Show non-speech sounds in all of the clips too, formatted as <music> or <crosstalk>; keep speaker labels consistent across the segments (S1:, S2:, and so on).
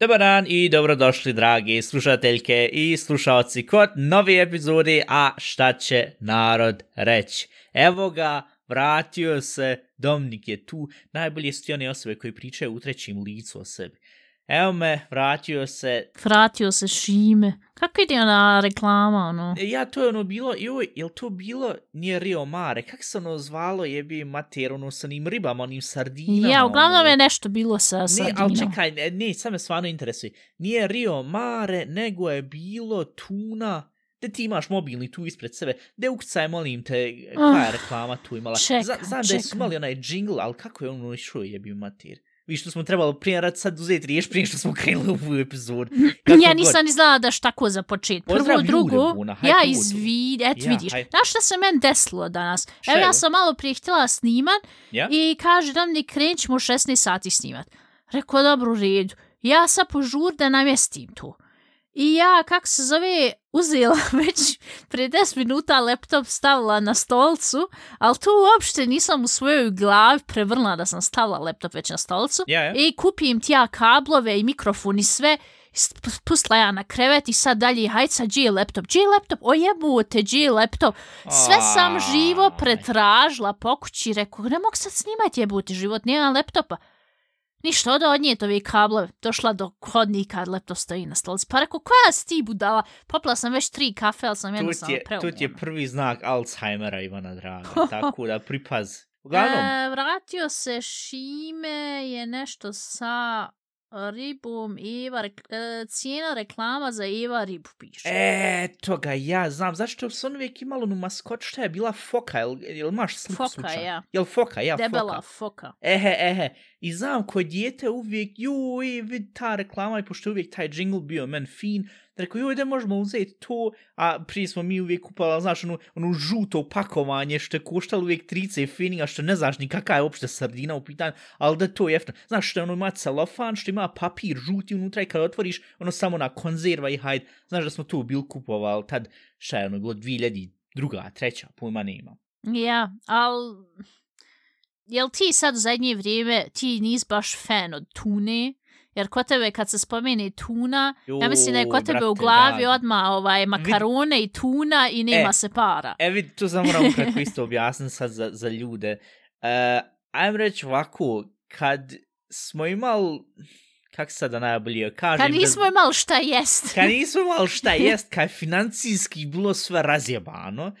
S1: Dobar dan i dobrodošli dragi slušateljke i slušalci kod nove epizode A šta će narod reći. Evo ga, vratio se, Dominik je tu, najbolje su ti one osobe koje pričaju u trećim licu o sebi. Evo me, vratio se,
S2: Vratio se Šime. Kako ide ona reklama, ono?
S1: E, Ja, to je ono bilo, joj, jel to bilo, nije Rio Mare, kak se ono zvalo, jebi mater, ono sa onim ribama, onim sardinama.
S2: Ja, uglavnom
S1: ono.
S2: je nešto bilo sa
S1: Ne,
S2: sardinom.
S1: ali čekaj, ne, ne, sad me stvarno interesuje. Nije Rio Mare, nego je bilo tuna, da ti imaš mobilni tu ispred sebe, da ukcaj, molim te, koja je reklama tu imala.
S2: čekam,
S1: Zna- znam da je su
S2: čekam.
S1: imali onaj jingle, ali kako je ono išao jebi mater. Vi što smo trebalo prije rad sad uzeti riješ prije što smo krenuli u ovu epizodu. <laughs> Kako
S2: ja nisam ni znala da tako za počet. Prvo,
S1: Pozdrav
S2: drugo,
S1: Buna,
S2: ja izvid, et
S1: Ja,
S2: vidiš.
S1: haj.
S2: Znaš šta se meni desilo danas?
S1: Šta
S2: Evo ja sam malo prije htjela sniman
S1: Ja?
S2: i kaže da mi krenut ćemo u 16 sati snimat. Rekao, dobro, u redu. Ja sad požur da namjestim to. I ja, kak se zove, uzela <laughs> već prije 10 minuta laptop stavila na stolcu, ali tu uopšte nisam u svojoj glavi prevrnula da sam stavila laptop već na stolcu.
S1: Ja, ja.
S2: I kupim ti ja kablove i mikrofon i sve, pustila ja na krevet i sad dalje, hajde sad, gdje je laptop, gdje je laptop, o jebote, gdje je laptop. Sve sam živo pretražila po kući, rekao, ne mogu sad snimati jebote život, nema laptopa. Ništa, oda odnijeti ove kablove, došla do hodnika, laptop stoji na stolici, pa rekao, koja si ti budala? Popila sam već tri kafe, ali sam
S1: To
S2: jednostavno
S1: je, to ti je prvi znak Alzheimera, Ivana Draga, <laughs> tako da pripaz. Uglavnom,
S2: E, vratio se Šime je nešto sa ribom Eva, rek- e, cijena reklama za Eva ribu piše.
S1: eto ga, ja znam, zašto su on uvijek imalo onu maskot, šta je bila foka, jel, jel imaš sliku
S2: Foka, ja.
S1: Jel foka, ja,
S2: Debela
S1: foka.
S2: foka.
S1: Ehe, ehe, i znam koje dijete uvijek, joj, vid ta reklama, i pošto je uvijek taj jingle bio men fin, da rekao, joj, da možemo uzeti to, a prije smo mi uvijek kupala, znaš, ono, ono žuto pakovanje, što je koštalo uvijek 30 fininga, što ne znaš ni kakva je uopšte sardina u pitanju, ali da je to. Znaš, što je ono ima celofan, što ima papir žuti unutra i kad otvoriš, ono samo na konzerva i hajde. Znaš da smo tu bil kupovali tad, šta je ono, bilo 2000 druga, treća, pojma nema.
S2: Ja, al... Jel ti sad u zadnje vrijeme, ti nis baš fan od tune? Jer kod tebe kad se spomene tuna, ja mislim da je kod tebe u
S1: brate,
S2: glavi
S1: da.
S2: odmah ovaj, makarone i tuna i nema
S1: E,
S2: se para.
S1: E vidi, to sam moram ukratko isto objasniti sad za, za ljude. Uh, ajmo reći ovako, kad smo imali, kak sad da najbolje kažem,
S2: Kad nismo
S1: da,
S2: imali šta jest.
S1: kad nismo imali šta <laughs> jest, kad je financijski bilo sve razjebano,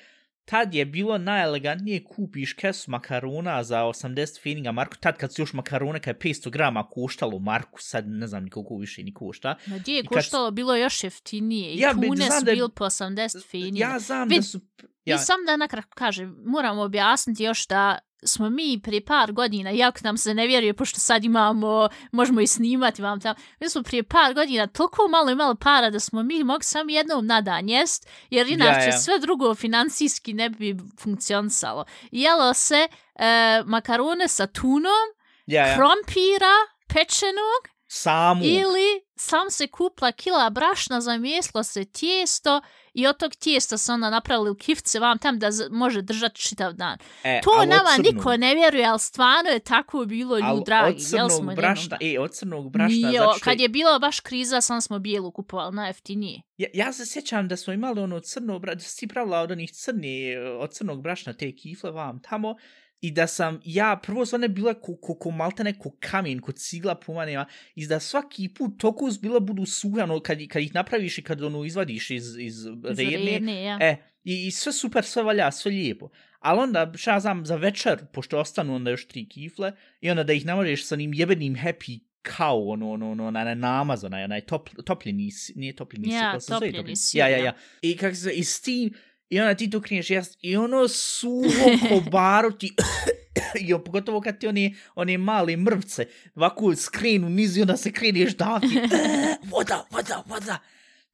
S1: tad je bilo najelegantnije kupiš kesu makarona za 80 fininga marku, tad kad su još makarone kad je 500 grama koštalo marku, sad ne znam koliko više ni košta.
S2: Ma gdje je
S1: I kad-
S2: koštalo bilo još jeftinije i
S1: Ja znam
S2: su
S1: da je-
S2: bili po 80 finija.
S1: Ja znam
S2: Vid,
S1: da su...
S2: Ja.
S1: Ja,
S2: I sam da nakratko kažem, moram objasniti još da smo mi prije par godina, jako nam se ne vjeruje, pošto sad imamo, možemo i snimati vam tamo, mi smo prije par godina toliko malo imali para da smo mi mogli samo jednom na dan jest, jer inače
S1: ja.
S2: sve drugo financijski ne bi funkcionisalo. Jelo se e, makarone sa tunom,
S1: ja, ja.
S2: krompira, pečenog,
S1: Samu.
S2: ili sam se kupla kila brašna, zamijeslo se tijesto i od tog tijesta se onda napravili kifce vam tam da može držati čitav dan.
S1: E,
S2: To nama
S1: crnog-
S2: niko ne vjeruje, ali stvarno je tako bilo
S1: Ali
S2: ljud dragi.
S1: od crnog
S2: smo
S1: brašna,
S2: jednom-
S1: e, od crnog brašna,
S2: Nije,
S1: što...
S2: kad je bilo baš kriza, sam smo bijelu kupovali najjeftinije.
S1: Ja, ja se sjećam da smo imali ono crno brašna, da si pravila od onih crni, e, od crnog brašna te kifle vam tamo, i da sam, ja, prvo su one bile ko, ko, ko maltene, ko kamen, ko cigla pumaneva, i da svaki put toliko zbila budu suhe, ono, kad, kad ih napraviš i kad ono izvadiš iz, iz redne,
S2: Zredne, ja.
S1: E, i, i sve super, sve valja, sve lijepo. Ali onda, šta ja znam, za večer, pošto ostanu onda još tri kifle, i onda da ih namažeš sa onim jebenim happy kao ono, ono, ono, onaj namaz, onaj, onaj top, topljeni, nije topljeni,
S2: Ja, topljeni
S1: Ja, ja,
S2: ja.
S1: ja. I kako se, i s tim, i onda ti to kriješ jest, i ono suho <laughs> ko baru ti, <clears throat> i on, pogotovo kad ti one, one male mrvce, ovako skrenu niz i onda se kreneš davti, <laughs> <clears throat> voda, voda, voda.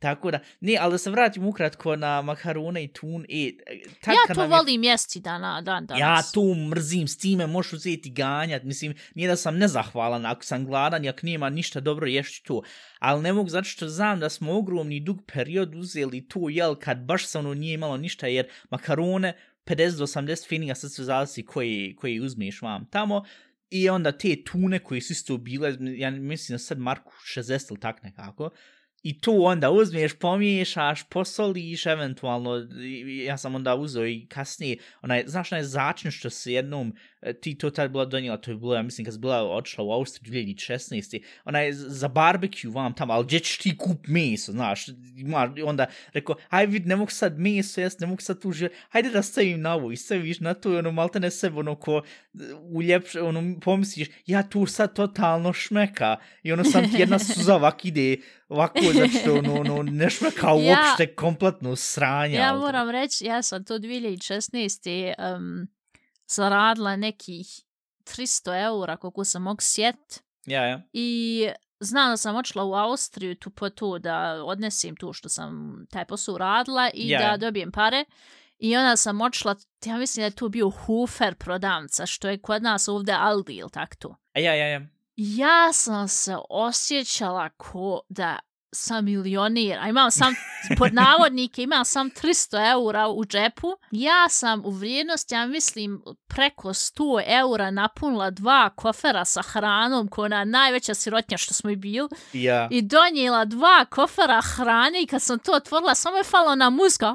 S1: Tako da, ne, ali da se vratim ukratko na makarone i tun. E, tad
S2: Ja to
S1: nam je-
S2: volim jesti dana, dan danas.
S1: Ja to mrzim, s time možeš uzeti ganjat, mislim, nije da sam nezahvalan ako sam gladan i ako nema ništa dobro ješću to, ali ne mogu zato što znam da smo ogromni dug period uzeli to, jel, kad baš se ono nije imalo ništa, jer makarone 50 do 80 fininga, sad sve zavisi koji, koji uzmeš vam tamo, i onda te tune koje su isto bile, ja mislim da sad Marku 60 ili tak nekako, I to onda uzmeš, pomiješaš, posoliš, eventualno, ja sam onda uzeo i kasnije, onaj, znaš, onaj začin što se jednom, e, ti to tad bila donijela, to je bilo, ja mislim, kad se bila odšla u Austriju 2016. Onaj, za barbecue vam tamo, ali gdje ćeš ti kup meso, znaš, ima, onda rekao, haj vid, ne mogu sad meso jest, ne mogu sad tu živjeti, hajde da stavim na ovo i staviš na to i ono, malte ne sebe, ono, ko uljepše, ono, pomisliš, ja tu sad totalno šmeka i ono, sam ti jedna suza ovak ide, ovako, zato što ono, ono, ne šmeka
S2: Ja-
S1: uopšte kompletno sranja.
S2: Ja
S1: ali-
S2: moram reći, ja sam to 2016. Um, zaradila nekih 300 eura, koliko sam mogu sjet.
S1: Ja, ja.
S2: I znam da sam očela u Austriju tu po to da odnesim tu što sam taj posao uradila i
S1: Ja,
S2: da
S1: ja.
S2: dobijem pare. I onda sam očela, ja mislim da je tu bio Hufer prodavnica, što je kod nas ovdje Aldi ili tak to.
S1: Ja, ja, ja.
S2: Ja sam se osjećala ko da sam milionir, a imam sam, pod navodnike, imam sam 300 eura u džepu. Ja sam u vrijednosti, ja mislim, preko 100 eura napunila dva kofera sa hranom, koja je ona najveća sirotnja što smo i bili,
S1: Ja.
S2: i donijela dva kofera hrane i kad sam to otvorila, samo je falo na muzika.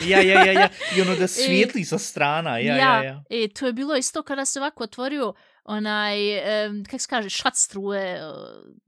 S1: Ja, ja, ja, ja. I ono da <laughs> svijetli sa strana. Ja, ja, ja.
S2: E, to je bilo isto kada se ovako otvorio onaj, um, kak se kaže, šat struje, uh,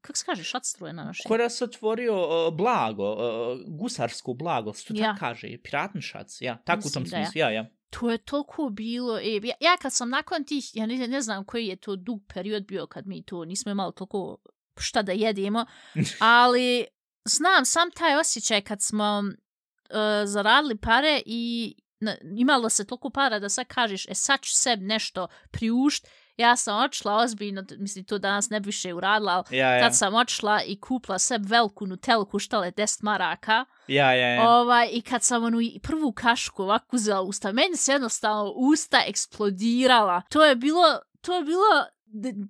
S2: kak se kaže, šat struje na našem?
S1: Ko da se otvorio uh, blago, uh, gusarsko blago, što
S2: Ja.
S1: ja. kaže, piratnišac, ja, tako u tom
S2: Mislim da je.
S1: smislu, ja, ja.
S2: To je toliko bilo, e, ja, ja kad sam nakon tih, ja ne, ne znam koji je to dug period bio kad mi to nismo imali toliko šta da jedemo, <laughs> ali znam sam taj osjećaj kad smo uh, zaradili pare i na, imalo se toliko para da sad kažeš, e sad ću sebi nešto priušt, ja sam očela ozbiljno, mislim to danas ne bi više uradila, ali
S1: Ja, ja,
S2: tad sam očela i kupla sebi veliku nutelu koštala je 10 maraka.
S1: ja, ja, ja.
S2: Ovaj, I kad sam onu prvu kašku ovako uzela usta, meni se jednostavno usta eksplodirala. To je bilo, to je bilo,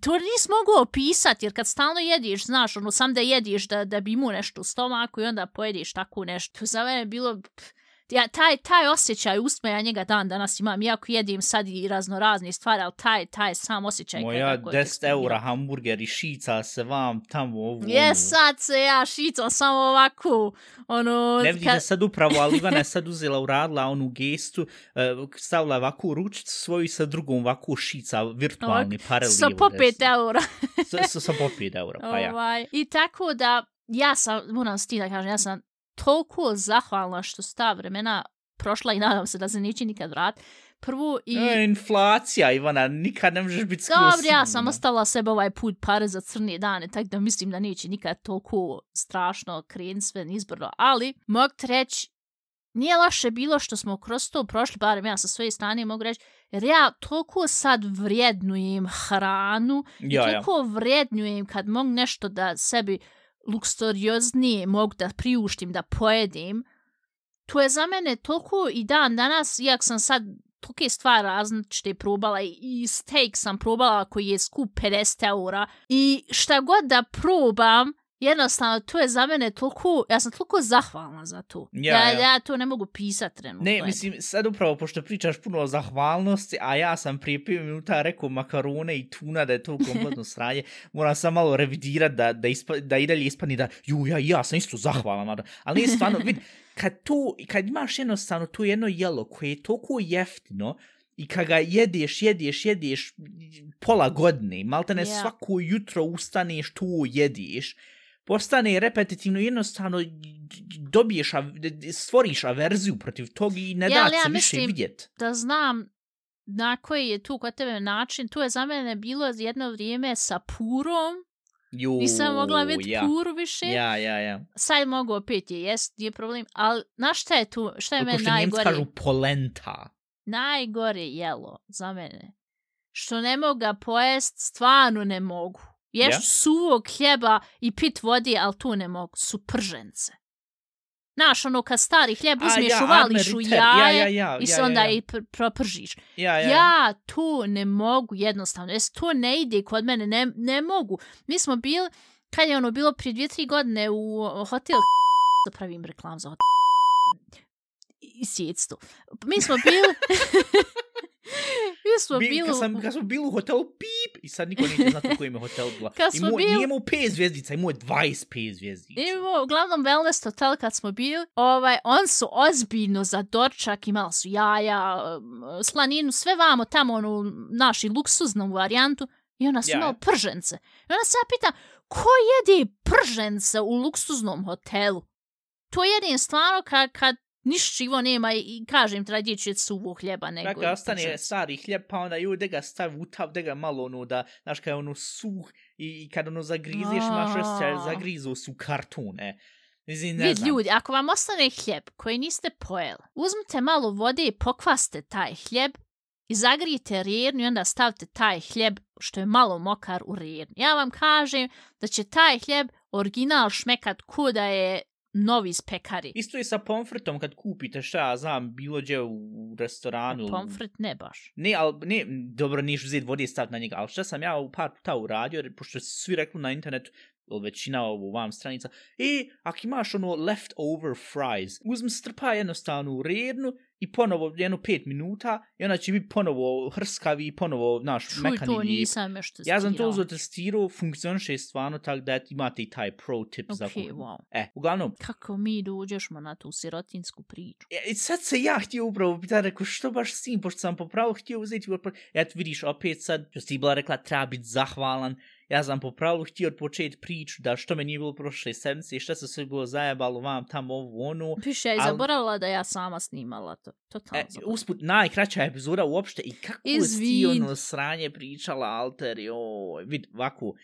S2: to nisi mogao opisati, jer kad stalno jediš, znaš, ono, sam da jediš da, da bi imao nešto u stomaku i onda pojediš tako nešto. To za mene je bilo, pff, ja, taj, taj osjećaj usme, ja njega dan danas imam, iako jedim sad i razno razne stvari, ali taj, taj sam osjećaj.
S1: Moja
S2: kako je
S1: 10 eura hamburger i šica se vam tamo ovu.
S2: Je, sad se ja šicam samo ovako, ono...
S1: Ne vidite
S2: kad-
S1: sad upravo, ali Ivana je sad uzela, uradila onu gestu, uh, stavila ovakvu ručicu svoju sa drugom ovakvu šica, virtualni paralel.
S2: Sa po 5 eura.
S1: Sa, sa, sa po 5 eura, pa ja.
S2: Ovaj, I tako da, ja sam, moram s ti da kažem, ja sam toliko zahvalna što su ta vremena prošla i nadam se da se neće nikad vrat. Prvo i...
S1: E, inflacija, Ivana, nikad ne možeš biti skroz
S2: Dobro, ja sam ostavila sebe ovaj put pare za crne dane, tako da mislim da neće nikad toliko strašno krenut sve nizbrdo, ali mogu ti reći, nije loše bilo što smo kroz to prošli, barem ja sa svoje strane mogu reći, jer ja toliko sad vrijednujem hranu
S1: Ja, ja.
S2: toliko vrijednujem kad mogu nešto da sebi lukstorioznije mogu da priuštim, da pojedim, to je za mene toliko i dan danas, iak sam sad tolike stvari različite probala i, i steak sam probala koji je skup 50 eura i šta god da probam, jednostavno to je za mene toliko, ja sam toliko zahvalna za to.
S1: Ja,
S2: ja,
S1: ja.
S2: ja to ne mogu pisat trenutno.
S1: Ne, mislim, sad upravo, pošto pričaš puno o zahvalnosti, a ja sam prije 5 minuta rekao makarone i tuna da je to kompletno <laughs> sranje, moram sam malo revidirat da, da, ispa, da i dalje ispani da, ju, ja, ja sam isto zahvalan, ali nije stvarno, <laughs> vid, kad to, kad imaš jednostavno to jedno jelo koje je toliko jeftino, i kad ga jedeš, jedeš, jedeš pola godine, malte ne
S2: Ja.
S1: svako jutro ustaneš, to jedeš, postane repetitivno, jednostavno dobiješ, av- stvoriš averziju protiv tog i ne
S2: Ja,
S1: da
S2: ali ja
S1: se više vidjet.
S2: da znam na koji je tu kod tebe način, to je za mene bilo jedno vrijeme sa purom,
S1: Ju,
S2: nisam mogla vidjeti
S1: ja.
S2: puru više,
S1: Ja, ja, ja.
S2: sad mogu opet je jest, nije problem, ali znaš šta je tu, šta je meni najgore?
S1: kažu polenta.
S2: najgore jelo za mene. Što ne mogu ga pojest, stvarno ne mogu. Ješ
S1: Ja?
S2: suvog hljeba i pit vodi, ali tu ne mogu. Su pržence. Znaš, ono, kad stari hljeb
S1: A,
S2: uzmeš,
S1: ja,
S2: uvališ u jaje
S1: ja, ja, ja,
S2: i se
S1: ja,
S2: onda
S1: ja, ja.
S2: i pr propržiš.
S1: Ja, ja.
S2: Ja to ne mogu jednostavno. Jes, to ne ide kod mene, ne, ne mogu. Mi smo bili, kad je ono bilo prije dvije, tri godine u hotel da pravim reklam za hotel i sjectu. Mi smo bili... <laughs> <laughs> <laughs> Mi smo
S1: Bi,
S2: bili...
S1: kad, sam, kad smo bili u hotelu, pip, i sad niko neće znati u kojem je hotel bila.
S2: Kad smo
S1: imao,
S2: bili-
S1: Nije imao 5 zvjezdica, imao je 25 zvjezdica.
S2: Imamo, uglavnom, wellness hotel kad smo bili, ovaj, on su ozbiljno za dorčak, imali su jaja, um, slaninu, sve vamo tamo, onu, naši luksuznu varijantu, i ona su imali pržence. I onda se ja pitam, ko jede pržence u luksuznom hotelu? To jedim stvarno kad, kad niš živo nema i, kažem, treba djeći suvo hljeba nego
S1: Dakle, ostane
S2: pržence.
S1: stari hljeb, pa onda ju da ga stavi u tav, da ga malo ono da, znaš, kad je ono suh i, i kad ono zagrizeš, imaš osjećaj,
S2: A.
S1: zagrizo su kartune. Mislim, ne
S2: Vid,
S1: znam.
S2: ljudi, ako vam ostane hljeb koji niste pojeli, uzmite malo vode i pokvaste taj hljeb i zagrijete rjernu i onda stavite taj hljeb što je malo mokar u rjernu. Ja vam kažem da će taj hljeb original šmekat ko da je novi iz pekari.
S1: Isto je sa pomfritom kad kupite šta ja znam, bilo gdje u restoranu.
S2: Pomfrit ne baš.
S1: Ne, ali, ne, dobro, niš uzeti vode i staviti na njega, ali šta sam ja u par puta uradio, jer pošto svi rekli na internetu, ili većina ovo vam stranica, e, ako imaš ono leftover fries, uzmi strpa jednostavno u rednu i ponovo jedno pet minuta i onda će biti ponovo hrskavi i ponovo, naš,
S2: Čuj,
S1: mekani
S2: to nisam još testirao.
S1: Ja sam to uzeo testirao, funkcioniše stvarno tako da imate i taj pro tip za
S2: Ok,
S1: kuhnu.
S2: wow.
S1: E, uglavnom,
S2: Kako mi dođešmo na tu sirotinsku priču?
S1: E, sad se ja htio upravo pitati, rekao, što baš s tim, pošto sam popravo htio uzeti, eto vidiš, opet sad, što si bila rekla, treba biti zahvalan, ja sam popravo htio početi priču, da što me nije bilo prošle sedmice, i što se sve bilo zajebalo vam tamo ovo, ono,
S2: Piše, ja i
S1: Al-
S2: zaboravila da ja sama snimala to. Totalno
S1: E, usput, najkraća epizoda uopšte i kako je ti
S2: Izvin.
S1: ono sranje pričala, alter, joj, vid, ovako,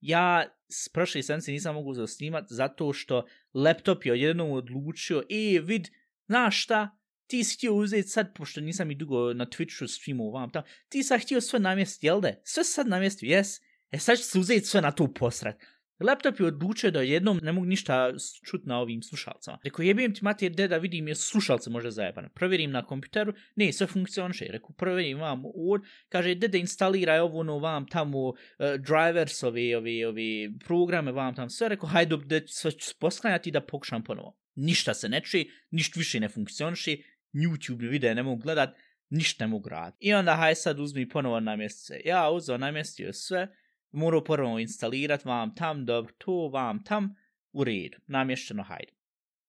S1: ja s prošle sedmice nisam mogu za snimat zato što laptop je odjednom odlučio, e, vid, znaš šta, ti si htio uzeti sad, pošto nisam i dugo na Twitchu streamu vam tam, ti sad htio sve namjestiti, jel da? Sve sad namjestio, jes? E sad ću se uzeti sve na tu posrat. Laptop je odlučio da jednom ne mogu ništa čut na ovim slušalcama. Rekao, jebim ti mater, de da vidim je slušalce možda zajebane. Provjerim na kompjuteru, ne, sve funkcioniše. Rekao, provjerim vam od, kaže, de da instaliraj ovo ono vam tamo uh, drivers, ove, ove, ove programe vam tam sve. Rekao, hajde, da sve ću posklanjati da pokušam ponovo. Ništa se ne čuje, ništa više ne funkcioniše, YouTube videe ne mogu gledat, ništa ne mogu raditi. I onda haj sad uzmi ponovo namjestice. Ja uzeo namjestio sve, morao prvo instalirat vam tam, dobro, to vam tam, u redu, namješteno, hajde.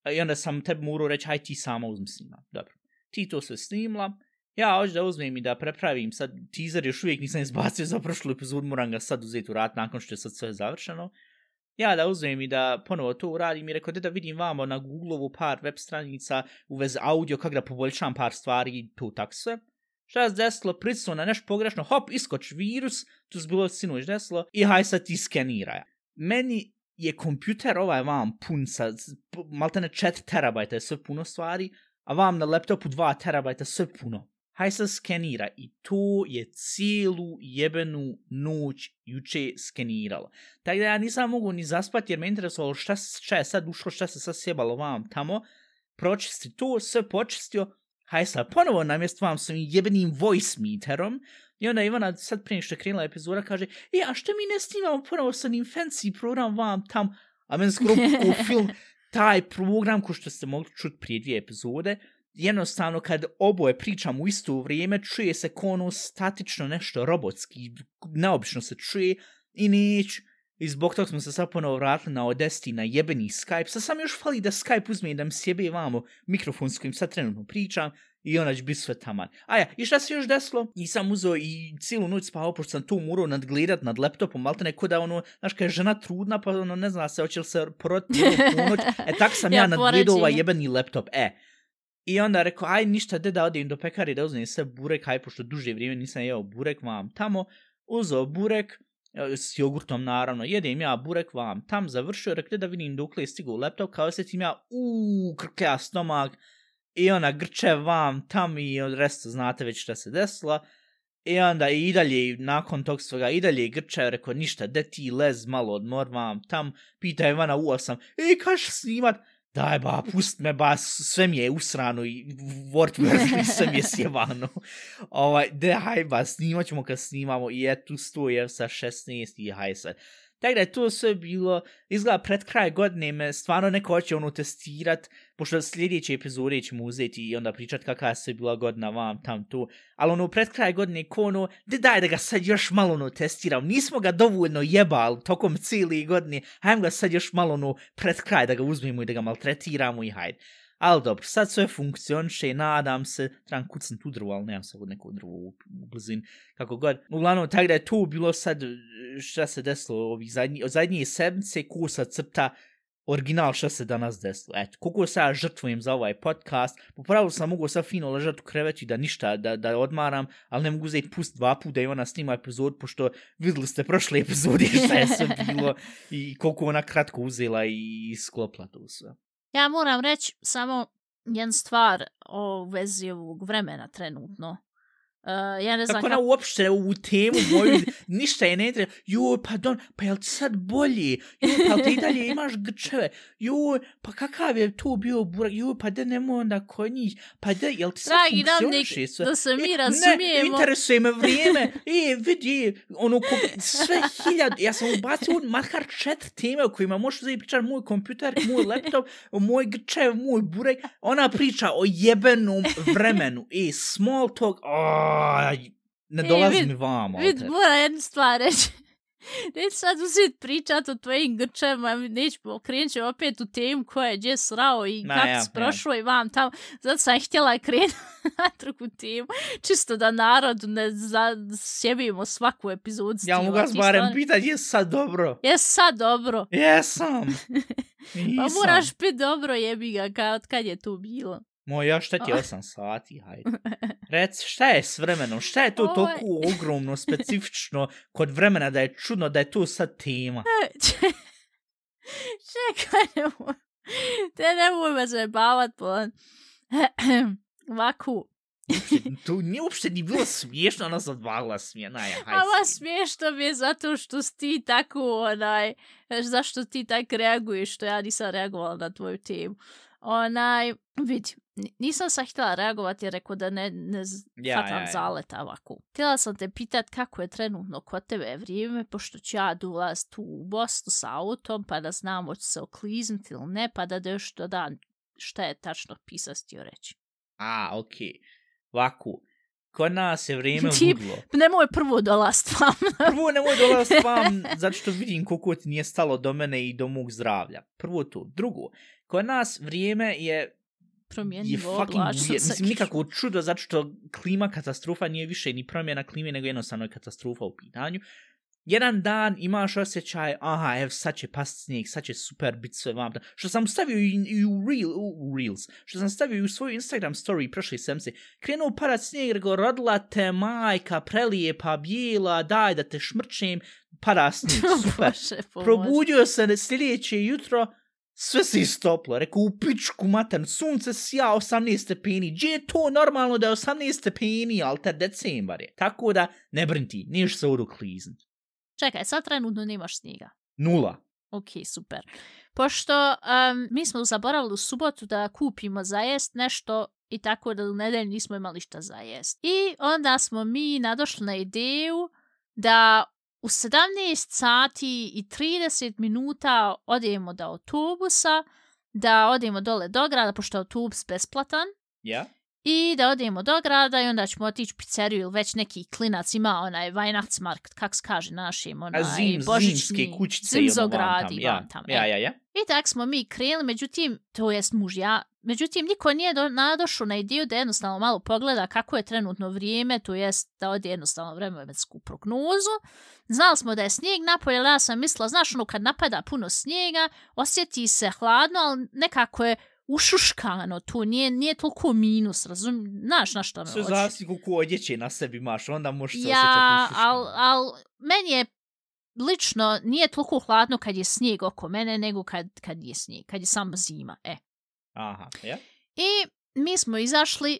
S1: E, I onda sam tebi morao reći, hajde ti sama uzmi snima, dobro. Ti to sve snimla, ja hoću da uzmem i da prepravim, sad teaser još uvijek nisam izbacio za prošlu epizodu, moram ga sad uzeti u rat nakon što je sad sve završeno. Ja da uzmem i da ponovo to uradim i rekao, da da vidim vamo na Google-ovu par web stranica u vezi audio, kako da poboljšam par stvari i to tak sve. Šta se desilo, pritisnuo na nešto pogrešno, hop, iskoč virus, to se bilo sinoć desilo, i haj sad ti skeniraj. Meni je kompjuter ovaj vam pun sa, maltene 4 terabajta je sve puno stvari, a vam na laptopu 2 terabajta sve puno. Haj sad skenira i to je cijelu jebenu noć juče skeniralo. Tako da ja nisam mogu ni zaspati jer me interesovalo šta, šta je sad ušlo, šta se sad sjebalo vam tamo. Pročisti to, sve počistio, haj sad ponovo namjest vam s ovim jebenim voice meterom. I onda Ivana sad prije što je krenula epizoda kaže, e, a što mi ne snimamo ponovo sa onim fancy program vam tam, a meni skoro u film, <laughs> taj program ko što ste mogli čuti prije dvije epizode, jednostavno kad oboje pričamo u isto vrijeme, čuje se ko ono statično nešto robotski, neobično se čuje i neću. I zbog toga smo se sad ponovo vratili na Odesti na jebeni Skype. Sad sam još fali da Skype uzme i da mi sjebe vamo mikrofon s kojim sad trenutno pričam i ona će biti sve taman. A ja, i šta se još desilo? I sam uzeo i cijelu noć spavao, pošto sam to morao nadgledat nad laptopom, malte neko da ono, znaš, kad je žena trudna, pa ono, ne zna se, hoće li se poroti u <laughs> ponoć. E, tak sam ja,
S2: Ja
S1: nadgledao ovaj jebeni laptop. E, I onda rekao, aj ništa, de da odim do pekari da uzmem sve burek, aj pošto duže vrijeme nisam jeo burek vam tamo, uzeo burek, s jogurtom naravno, jedem ja burek vam. Tam, završio, rekli da vidim dokle je stigao laptop, kao osjetim ja, uuu, krklja stomak, i ona grče vam tam i od resta znate već šta se desilo. I onda i dalje, nakon tog svega, i dalje grče, rekao, ništa, de ti lez malo odmor vam tam, pita Ivana u osam, e, kaš snimat, daj ba, pust me ba, sve mi je usrano i Word mi sve mi je sjevano. ovaj, daj ba, snimat ćemo kad snimamo i eto stoje sa 16 i haj sad. Tako da je to sve bilo, izgleda pred kraj godine me stvarno neko hoće ono testirat, pošto sljedeće epizode ćemo uzeti i onda pričat kakva je sve bila godina vam tam tu, ali ono pred kraj godine ko ono, de daj da ga sad još malo ono testiram, nismo ga dovoljno jebali tokom cijeli godine, hajdem ga sad još malo ono pred kraj da ga uzmemo i da ga maltretiramo i hajde. Ali dobro, sad sve funkcioniše, nadam se, trebam kucnut u drvo, ali nemam sad neko drvo u, u blizini, kako god. Uglavnom, tako da je to bilo sad, šta se desilo, ovi zadnji, od zadnje sedmice, ko sad crta original šta se danas desilo. Eto, koliko se ja žrtvujem za ovaj podcast, po pravilu sam mogu sad fino ležati u kreveći da ništa, da, da odmaram, ali ne mogu uzeti pust dva puta i ona snima epizod, pošto videli ste prošle epizode šta je sve bilo <laughs> i koliko ona kratko uzela i sklopla to sve.
S2: Ja moram reći samo jednu stvar o vezi ovog vremena trenutno. Uh, ja ne znam
S1: Kako ona uopšte u temu moju, <laughs> ništa je ne treba, joj, pa don, pa jel ti sad bolje, joj, pa ti dalje imaš grčeve, joj, pa kakav je to bio burak, joj, pa da nemo onda kod njih, pa da, jel ti sad
S2: Dragi
S1: funkcioniše sve?
S2: da se mi
S1: E,
S2: razumijemo.
S1: Ne, interesuje me vrijeme, e, vidi, ono, ko, sve hiljad, ja sam ubacio makar četiri teme o kojima možeš uzeti pričati moj kompjuter, moj laptop, moj grčev, moj burek, ona priča o jebenom vremenu, e, small talk, aj, ne
S2: E,
S1: dolazi
S2: vid-
S1: mi vamo.
S2: Vid, mora jednu stvar reći. <laughs> Neću sad uzeti pričat o tvojim grčevima, neću okrenut ću opet u temu koja je gdje srao i
S1: Ma,
S2: kako
S1: ja,
S2: si prošlo i vam tamo. Zato sam htjela krenuti <laughs> na drugu temu, čisto da narodu ne zasjebimo svaku epizodu.
S1: Ja mogu vas barem pitat, je sad dobro?
S2: Jes sad dobro.
S1: Jesam. <laughs>
S2: Pa moraš biti dobro jebi ga, kao od kad je to bilo.
S1: Moj, ja šta ti 8 sati, hajde. Rec, šta je s vremenom? Šta je to
S2: Ovo je-
S1: toliko ogromno, specifično kod vremena da je čudno da je to sad tema?
S2: Čekaj, nemoj. Te nemoj me zajebavat, bolan. <clears throat> Ovako,
S1: To nije uopšte ni bilo smiješno, ona se odvagla smijena. Ja, hajde.
S2: Ova smiješno mi je zato što ti tako, onaj, zašto ti tako reaguješ, što ja nisam reagovala na tvoju temu. Onaj, vidi, n- nisam sad htjela reagovati jer rekao da ne, ne
S1: Ja,
S2: fatam
S1: ja, ja.
S2: zaleta ovako. Htjela sam te pitat kako je trenutno kod tebe vrijeme, pošto ću ja dolaz tu u Bosnu sa autom, pa da znam hoću se okliznuti ili ne, pa da još dodam šta je tačno pisas htio reći.
S1: A, okej. Ovako, kod nas je vrijeme <laughs>
S2: Ti-
S1: gudlo.
S2: Nemoj prvo dolast vam. <laughs>
S1: Prvo nemoj dolaz vam, zato što vidim koliko ti nije stalo do mene i do mog zdravlja. Prvo to. Drugo, kod nas vrijeme je je
S2: Promjenjivo oblačno
S1: weird.
S2: sa
S1: Mislim, nikako čudo, zato što klima katastrofa nije više ni promjena klime, nego jednostavno je katastrofa u pitanju. Jedan dan imaš osjećaj, aha, ev, sad će past snijeg, sad će super bit sve vam. Što sam stavio i, i u, reel, u, u Reels, što sam stavio i u svoju Instagram story prošli semce. Krenuo padat snijeg, rekao, rodila te majka, prelijepa, bijela, daj da te šmrčem, pada snijeg, <laughs> super.
S2: Bože.
S1: Probudio se sljedeće jutro, sve se istoplo. Rekao, u pičku matan, sunce sja 18 stepeni. Gdje je to normalno da je 18 stepeni, ali te decembar je. Tako da, ne brinti, niješ se odu kliznut.
S2: Čekaj, sad trenutno nemaš snijega.
S1: Nula.
S2: Ok, super. Pošto um, mi smo zaboravili u subotu da kupimo za jest nešto i tako da u nedelju nismo imali šta za jest. I onda smo mi nadošli na ideju da u 17 sati i 30 minuta odemo do autobusa, da odemo dole do grada, pošto je autobus besplatan,
S1: Ja?
S2: i da odemo do grada i onda ćemo otići u pizzeriju ili već neki klinac ima onaj Weihnachtsmarkt, kak se kaže našim, onaj
S1: A zim,
S2: božićni,
S1: zimske kućice ono
S2: zimzograd i
S1: Ja,
S2: vam tam.
S1: ja, ja, ja.
S2: I tak smo mi krenuli, međutim, to jest muž ja, međutim, niko nije do, nadošao na ideju da jednostavno malo pogleda kako je trenutno vrijeme, to jest da ode jednostavno vremensku prognozu. Znali smo da je snijeg napolje, ali ja sam mislila, znaš, ono kad napada puno snijega, osjeti se hladno, ali nekako je ušuškano tu, nije, nije toliko minus, razum, znaš na što me
S1: Sve
S2: hoću.
S1: zavisi koliko odjeće na sebi imaš, onda možeš se
S2: Ja,
S1: osjećati
S2: al,
S1: ušuškano.
S2: al, meni je lično nije toliko hladno kad je snijeg oko mene nego kad, kad je snijeg, kad je samo zima, e.
S1: Aha, ja?
S2: I mi smo izašli,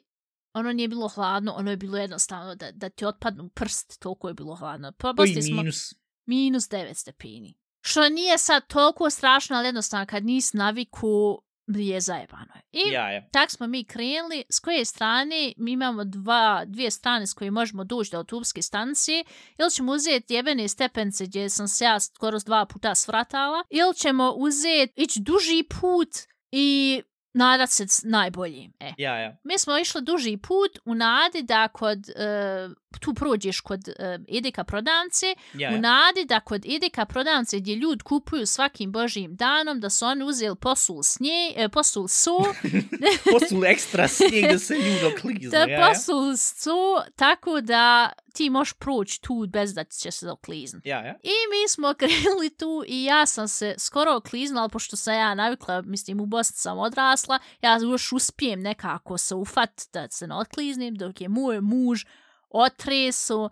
S2: ono nije bilo hladno, ono je bilo jednostavno da, da ti otpadnu prst, toliko je bilo hladno.
S1: Koji
S2: Probasti smo
S1: minus?
S2: minus 9 stepeni. Što nije sad toliko strašno, ali jednostavno kad nisi naviku je zajebano. I
S1: Ja, ja.
S2: tak smo mi krenuli, s koje strane mi imamo dva, dvije strane s koje možemo doći do autobuske stancije, ili ćemo uzeti jebene stepence gdje sam se ja skoro dva puta svratala, ili ćemo uzeti, ići duži put i nadat se najboljim. E.
S1: Ja, ja.
S2: Mi smo išli duži put u nadi da kod, e, tu prođeš kod e, Edeka prodavnice,
S1: Ja,
S2: u nadi da kod Edeka prodavnice gdje ljudi kupuju svakim božijim danom, da su oni uzeli posul snije, e, posul so, <laughs>
S1: Posul ekstra snijeg da se ljudo kliznu.
S2: da
S1: ja, ja.
S2: posul so, tako da ti možeš proći tu bez da će se okliznut.
S1: Ja, ja.
S2: I mi smo <laughs> krenuli tu i ja sam se skoro okliznula, ali pošto sam ja navikla, mislim u Bosni sam odrasla, ja još uspijem nekako se ufat da se ne otkliznim, dok je moj muž otresu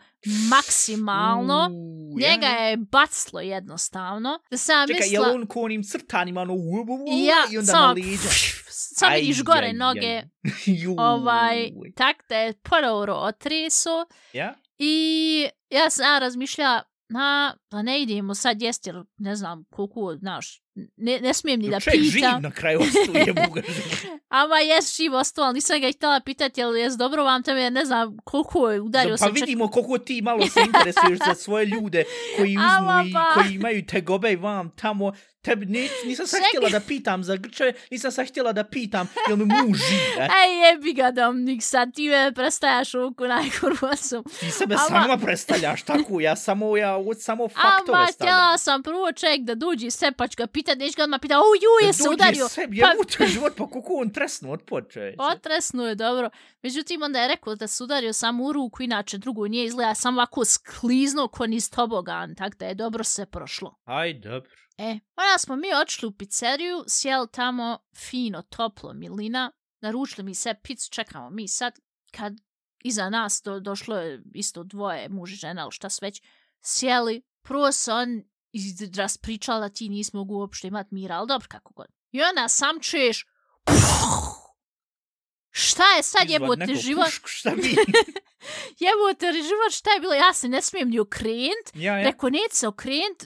S2: maksimalno.
S1: Ja,
S2: Njega
S1: ja.
S2: je baclo jednostavno. Da sam
S1: Čekaj,
S2: mislila...
S1: je on ko onim crtanima, ono, u, u, u,
S2: I ja,
S1: i onda na
S2: samo,
S1: leđa?
S2: sam
S1: Aj,
S2: vidiš gore
S1: aj,
S2: noge,
S1: aj. <laughs> Juj.
S2: ovaj, tak da je prvo otreso
S1: Ja?
S2: i ja sam ja razmišljala, na, pa ne idemo sad jesti, jer ne znam koliko, znaš, ne, ne smijem ni da
S1: Čovjek živ
S2: pitam.
S1: na kraju ostuje, <laughs> buga živ.
S2: Ama jes živ ostao, ali nisam ga htjela pitati, jel jes dobro vam tamo, jer ne znam koliko je udario
S1: Pa
S2: sam čak...
S1: vidimo koliko ti malo se interesuješ za svoje ljude koji <laughs>
S2: Ama
S1: uzmu i
S2: ba.
S1: koji imaju tegobe i vam tamo. Tebi, ne, nisam
S2: Čekaj.
S1: htjela da pitam za Grčeve, nisam sad htjela da pitam jel mi muž živ? <laughs>
S2: Ej, jebi ga Dominik, sad ti me prestajaš ovu najkurvosu.
S1: Ti sebe
S2: Ama-
S1: sama predstavljaš tako, ja samo, ja samo faktove
S2: Ama,
S1: stavljam.
S2: htjela sam prvo čovjek da dođe se, pa pitat, neću ga odmah pitat, o, ju, je se udario.
S1: Sebi,
S2: Pa-
S1: ja pa... život, pa koliko on tresnu od počeća.
S2: Otresno je, dobro. Međutim, onda je rekao da se udario samo u ruku, inače drugo nije izgleda, samo ovako skliznuo ko niz tobogan, tako da je dobro se prošlo.
S1: Aj, dobro.
S2: E, onda smo mi odšli u pizzeriju, sjeli tamo fino, toplo, milina, naručili mi se picu, čekamo mi sad, kad iza nas do, došlo je isto dvoje, muž i žena, ali šta sve već, sjeli, prvo se on raspričala ti nisi mogu uopšte imat mira, ali dobro kako god. I onda sam čuješ, šta je sad jebote život,
S1: pušku, šta mi? <laughs>
S2: jebote život, šta je bilo, ja se ne smijem ni okrenut,
S1: ja, ja.
S2: Rekao, neće se okrenut,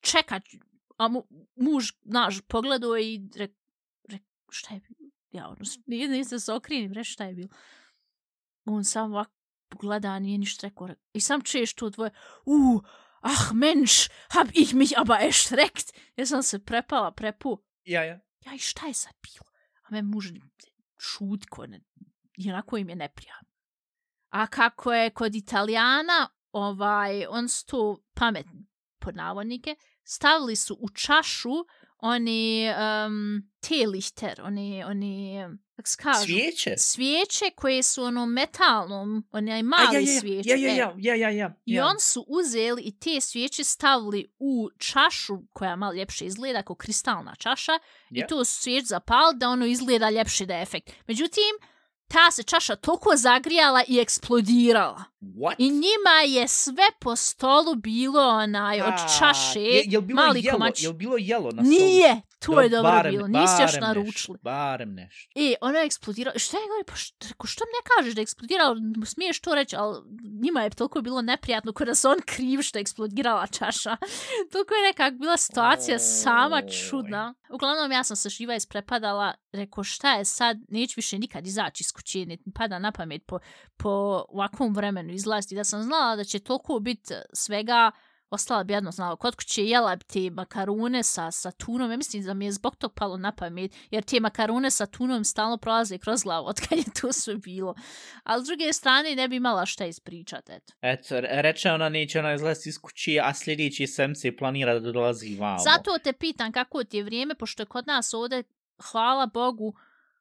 S2: čekat, a mu, muž, naš, pogledao i re, re, šta je bilo? Ja, ono, nije, se okrenim, reći šta je bilo. On sam ovako pogleda, nije ništa rekao. re- I sam čuješ to dvoje, uh, ach mensch, hab ich mich aber erschreckt. Ja sam se prepala, prepu.
S1: Ja, ja.
S2: Ja, i šta je sad bilo? A me muž šutko, ne, i onako im je neprijatno. A kako je kod Italijana, ovaj, on su tu pametni, pod navodnike, stavili su u čašu oni um, telichter, oni, oni, kako se kažu?
S1: Svijeće?
S2: Svijeće koje su ono metalnom, onaj
S1: A,
S2: mali
S1: ja, ja,
S2: svijeće.
S1: ja, ja,
S2: e.
S1: ja, ja, ja, ja.
S2: I
S1: ja.
S2: on su uzeli i te svijeće stavili u čašu koja malo ljepše izgleda kao kristalna čaša i
S1: Ja.
S2: tu su svijeć zapali da ono izgleda ljepše da je efekt. Međutim, ta se čaša toliko zagrijala i eksplodirala.
S1: What?
S2: I njima je sve po stolu bilo onaj od
S1: A,
S2: čaše,
S1: je, jel bilo
S2: mali
S1: jelo,
S2: komač.
S1: Jel bilo jelo na stolu?
S2: Nije, to je dobro
S1: barem-
S2: bilo, nisi još naručili.
S1: Nešto, barem nešto.
S2: I ona je eksplodirala. Šta je govori? Pa što, što mi ne kažeš da je eksplodirala? Smiješ to reći, ali njima je toliko bilo neprijatno kada se on kriv što je eksplodirala čaša. <laughs> toliko je nekak bila situacija sama
S1: Oj.
S2: čudna. Uglavnom, ja sam se živa isprepadala. Rekao, šta je sad? Neću više nikad izaći iz kuće, mi pada na pamet po, po ovakvom vremenu izlaziti. Da sam znala da će toliko biti svega ostala bi jedno znala. Kod kuće jela bi te makarune sa, sa tunom. Ja mislim da mi je zbog tog palo na pamet, jer te makarune sa tunom stalno prolaze kroz glavu od kad je to sve bilo. Ali s druge strane ne bi imala šta ispričat, eto.
S1: Eto, re- reče ona neće ona izlaziti iz kuće, a sljedeći semce planira da dolazi vamo.
S2: Zato te pitan kako ti je vrijeme, pošto je kod nas ovde, hvala Bogu,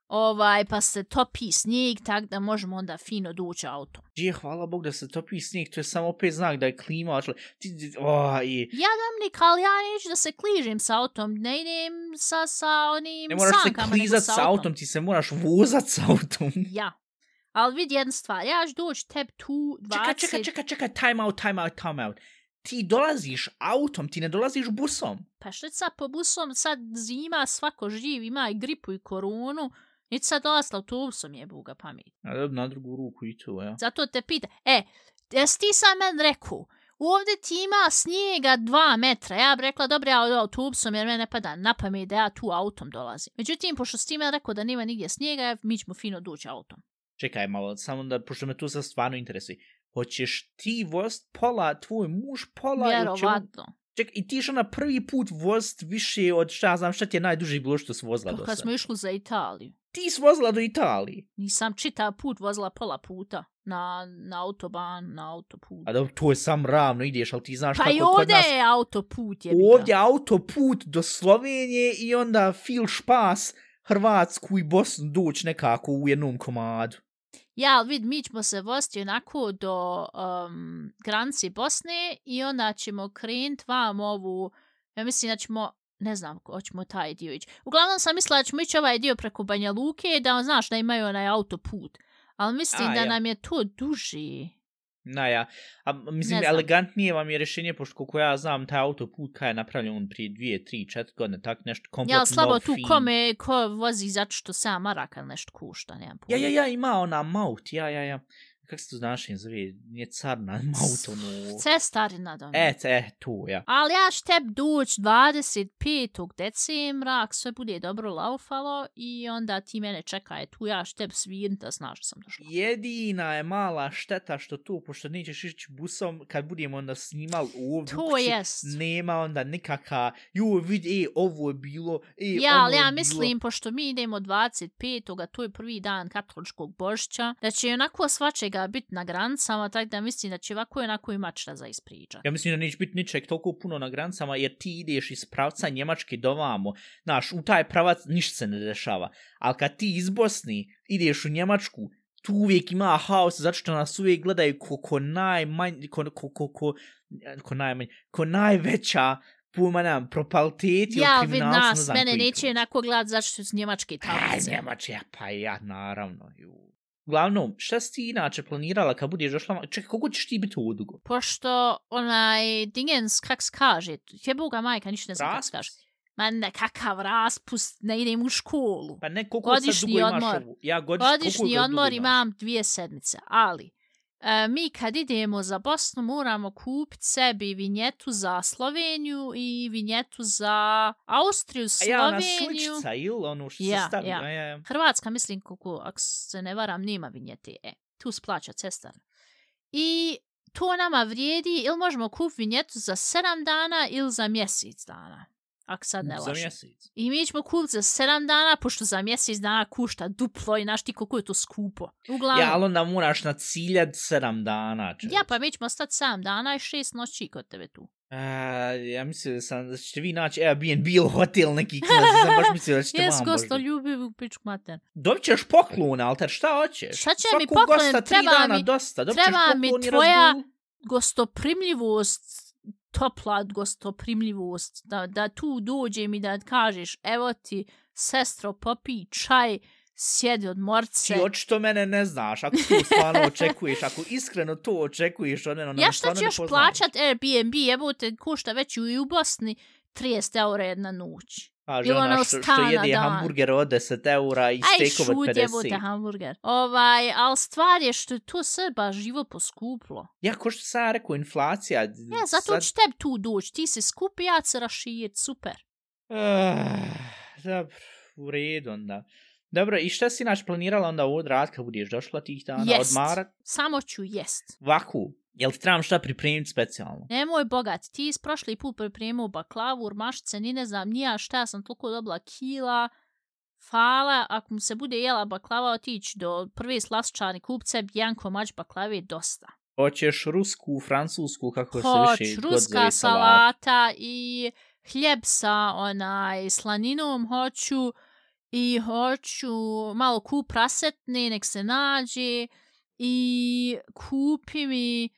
S2: ovaj, pa se topi snijeg, tak da možemo onda fino doći auto.
S1: Gdje, hvala Bog da se topi snijeg, to je samo opet znak da je klima očela. Ti, ti, oh, i...
S2: Ja Dominik, ali ja neću da se kližem sa autom, ne idem sa, sa onim
S1: Ne moraš se
S2: sankama, nego
S1: klizat
S2: sa
S1: s autom, ti se moraš vozat s autom. <laughs>
S2: Ja. Ali vidi jedna stvar, ja ću doći tebi tu 20...
S1: Čekaj, čekaj, čekaj, čekaj, time out, time out, time out. Ti dolaziš autom, ti ne dolaziš busom.
S2: Pa što sad po busom, sad zima, svako živ, ima i gripu i koronu, neće sad dolaziti autobusom je buga pamet.
S1: A dobro, na drugu ruku i to, ja.
S2: Zato te pita, e, jesi ti sam men rekao, ovdje ti ima snijega dva metra. Ja bih rekla, dobro, ja autobusom jer mene ne pada na pamet da ja tu autom dolazim. Međutim, pošto ti me rekao da nema nigdje snijega, mi ćemo fino doći autom.
S1: Čekaj malo, samo da, pošto me tu sad stvarno interesuje. Hoćeš ti vozt pola, tvoj muž pola? ili će Čekaj, i ti na prvi put vozt više od šta znam šta ti je najduži bilo što si vozila do
S2: Pa Kad smo išli za Italiju.
S1: Ti si vozila do Italije.
S2: Nisam čitav put vozila pola puta na, na autoban, na autoput.
S1: A dobro, to je sam ravno, ideš, ali ti znaš
S2: Pa
S1: kako
S2: i
S1: kod
S2: ovdje
S1: nas...
S2: je autoput je
S1: Ovdje autoput do Slovenije i onda fil špas Hrvatsku i Bosnu doći nekako u jednom komadu.
S2: Ja, ali vid, mi ćemo se voziti onako do um, granice Bosne i onda ćemo krenut vam ovu, ja mislim da ćemo, ne znam, hoćemo taj dio ići. Uglavnom sam mislila da ćemo ići ovaj dio preko Banja Luke, da znaš da imaju onaj autoput. Ali mislim
S1: A,
S2: da
S1: ja.
S2: nam je to duži.
S1: Na ja, a mislim, elegantnije vam je rješenje, pošto koliko ja znam, taj autoput kada je napravljen on prije dvije, tri, četiri godine, tak nešto kompletno
S2: Ja, slabo tu
S1: fin.
S2: kome ko vozi zato što 7 maraka ili nešto kušta, nemam
S1: Ja,
S2: pojma.
S1: ja, ja, ima ona maut, ja, ja, ja. Kako se to znaš, zove, nije carna, maut, ono...
S2: Cestarina da
S1: E, e, tu, ja.
S2: Ali ja tebi doći 25. decembra, ako sve bude dobro laufalo, i onda ti mene čekaj tu, ja ću tebi svirnit da znaš da sam došla.
S1: Jedina je mala šteta što tu, pošto nećeš ići busom, kad budemo onda snimali ovdje
S2: To
S1: kući,
S2: jest.
S1: nema onda nikaka, joj vidi, e, ovo je bilo, e,
S2: Ja,
S1: ono
S2: ali
S1: je
S2: ja
S1: bilo.
S2: mislim, pošto mi idemo 25. a to je prvi dan katoličkog božića, da će onako svačega biti na granicama, tako da mislim da će ovako i onako i mačta za ispričat.
S1: Ja mislim da neće biti ničeg toliko puno na granicama, jer ti ideš iz pravca Njemačke do vamo. Znaš, u taj pravac ništa se ne dešava. Ali kad ti iz Bosni ideš u Njemačku, tu uvijek ima haos, zato što nas uvijek gledaju ko, ko najmanj, ko, ko, ko, ko, ko, najmanj, ko najveća pojma nemam, propaliteti
S2: Ja, vid
S1: kriminalcu, ne
S2: nas, mene neće onako gledat zašto su s njemačke
S1: Aj,
S2: tablice.
S1: Njemačka, pa ja, naravno. Ju. Uglavnom, šta si ti inače planirala kad budeš došla? Čekaj, koliko ćeš ti biti udugo?
S2: Pošto onaj dingens, kak se kaže, jeboga majka, ništa ne znam kak se kaže. Ma ne, kakav raspust, ne idem u školu.
S1: Pa ne, koliko sad
S2: Godišnji
S1: dugo imaš
S2: odmor.
S1: ovu? Ja, godiš,
S2: Godišnji odmor
S1: imaš?
S2: imam dvije sedmice, ali e, mi kad idemo za Bosnu moramo kupiti sebi vinjetu za Sloveniju i vinjetu za Austriju,
S1: A ja, ona
S2: Sloveniju.
S1: sličica, ili ono što
S2: Ja,
S1: se stavi?
S2: ja. Hrvatska, mislim, koliko, ako se ne varam, nema vinjete. E, tu splaća cestar. I to nama vrijedi, ili možemo kupiti vinjetu za 7 dana ili za mjesec dana. Ako sad ne
S1: Za
S2: lažem.
S1: mjesec.
S2: I mi ćemo kupiti za 7 dana, pošto za mjesec dana kušta duplo i znaš ti koliko je to skupo. Uglavnom,
S1: Ja, ali onda moraš na ciljat sedam dana. Čovječ.
S2: ja pa mi ćemo stati 7 dana i 6 noći kod tebe tu.
S1: A, ja mislio da sam, da ćete vi naći Airbnb ili hotel neki klinac, sam baš <laughs> mislio da ćete
S2: Jes,
S1: vam
S2: gosto
S1: baš...
S2: ljubi u pičku mater.
S1: Dobit ćeš poklon, Alter, šta hoćeš?
S2: Šta će mi
S1: Svakog
S2: poklon?
S1: gosta
S2: Treba
S1: dana
S2: mi-
S1: dosta. Dobit
S2: treba mi tvoja- gostoprimljivost, topla gostoprimljivost, da, da tu dođem i da kažeš, evo ti, sestro, popi čaj, sjedi od morce.
S1: Ti očito mene ne znaš, ako to stvarno očekuješ, ako iskreno to očekuješ od mene, onda
S2: ja šta ću još plaćat Airbnb, evo te košta već i u Bosni 30 eura jedna noć.
S1: Kaže
S2: Ili
S1: ona
S2: ono
S1: što, što
S2: stana
S1: jede
S2: dan.
S1: hamburger od 10 eura i
S2: Aj,
S1: steak od
S2: šut jebote
S1: 50.
S2: hamburger. Ovaj, ali stvar je što je to sve baš živo poskuplo.
S1: Ja, ko što sam rekao, inflacija...
S2: Ja, zato
S1: sad...
S2: ću tebi tu doći, ti se skupi, ja se raširit, super.
S1: Ah, dobro, u redu onda. Dobro, i šta si naš planirala onda ovo rad kad budeš došla tih dana?
S2: Jest.
S1: Odmarat?
S2: Samo ću jest.
S1: Vaku. Jel ti trebam šta pripremiti specijalno?
S2: Nemoj bogat, ti iz prošli put pripremio baklavu, urmašice, ni ne znam, nija šta, ja sam toliko dobila kila. Fala, ako mu se bude jela baklava, otići do prve slastičarne kupce, jedan komać baklave dosta.
S1: Hoćeš rusku, francusku, kako se
S2: Hoć,
S1: više god
S2: ruska salata i hljeb sa onaj slaninom hoću i hoću malo kup prasetne, nek se nađe i kupi mi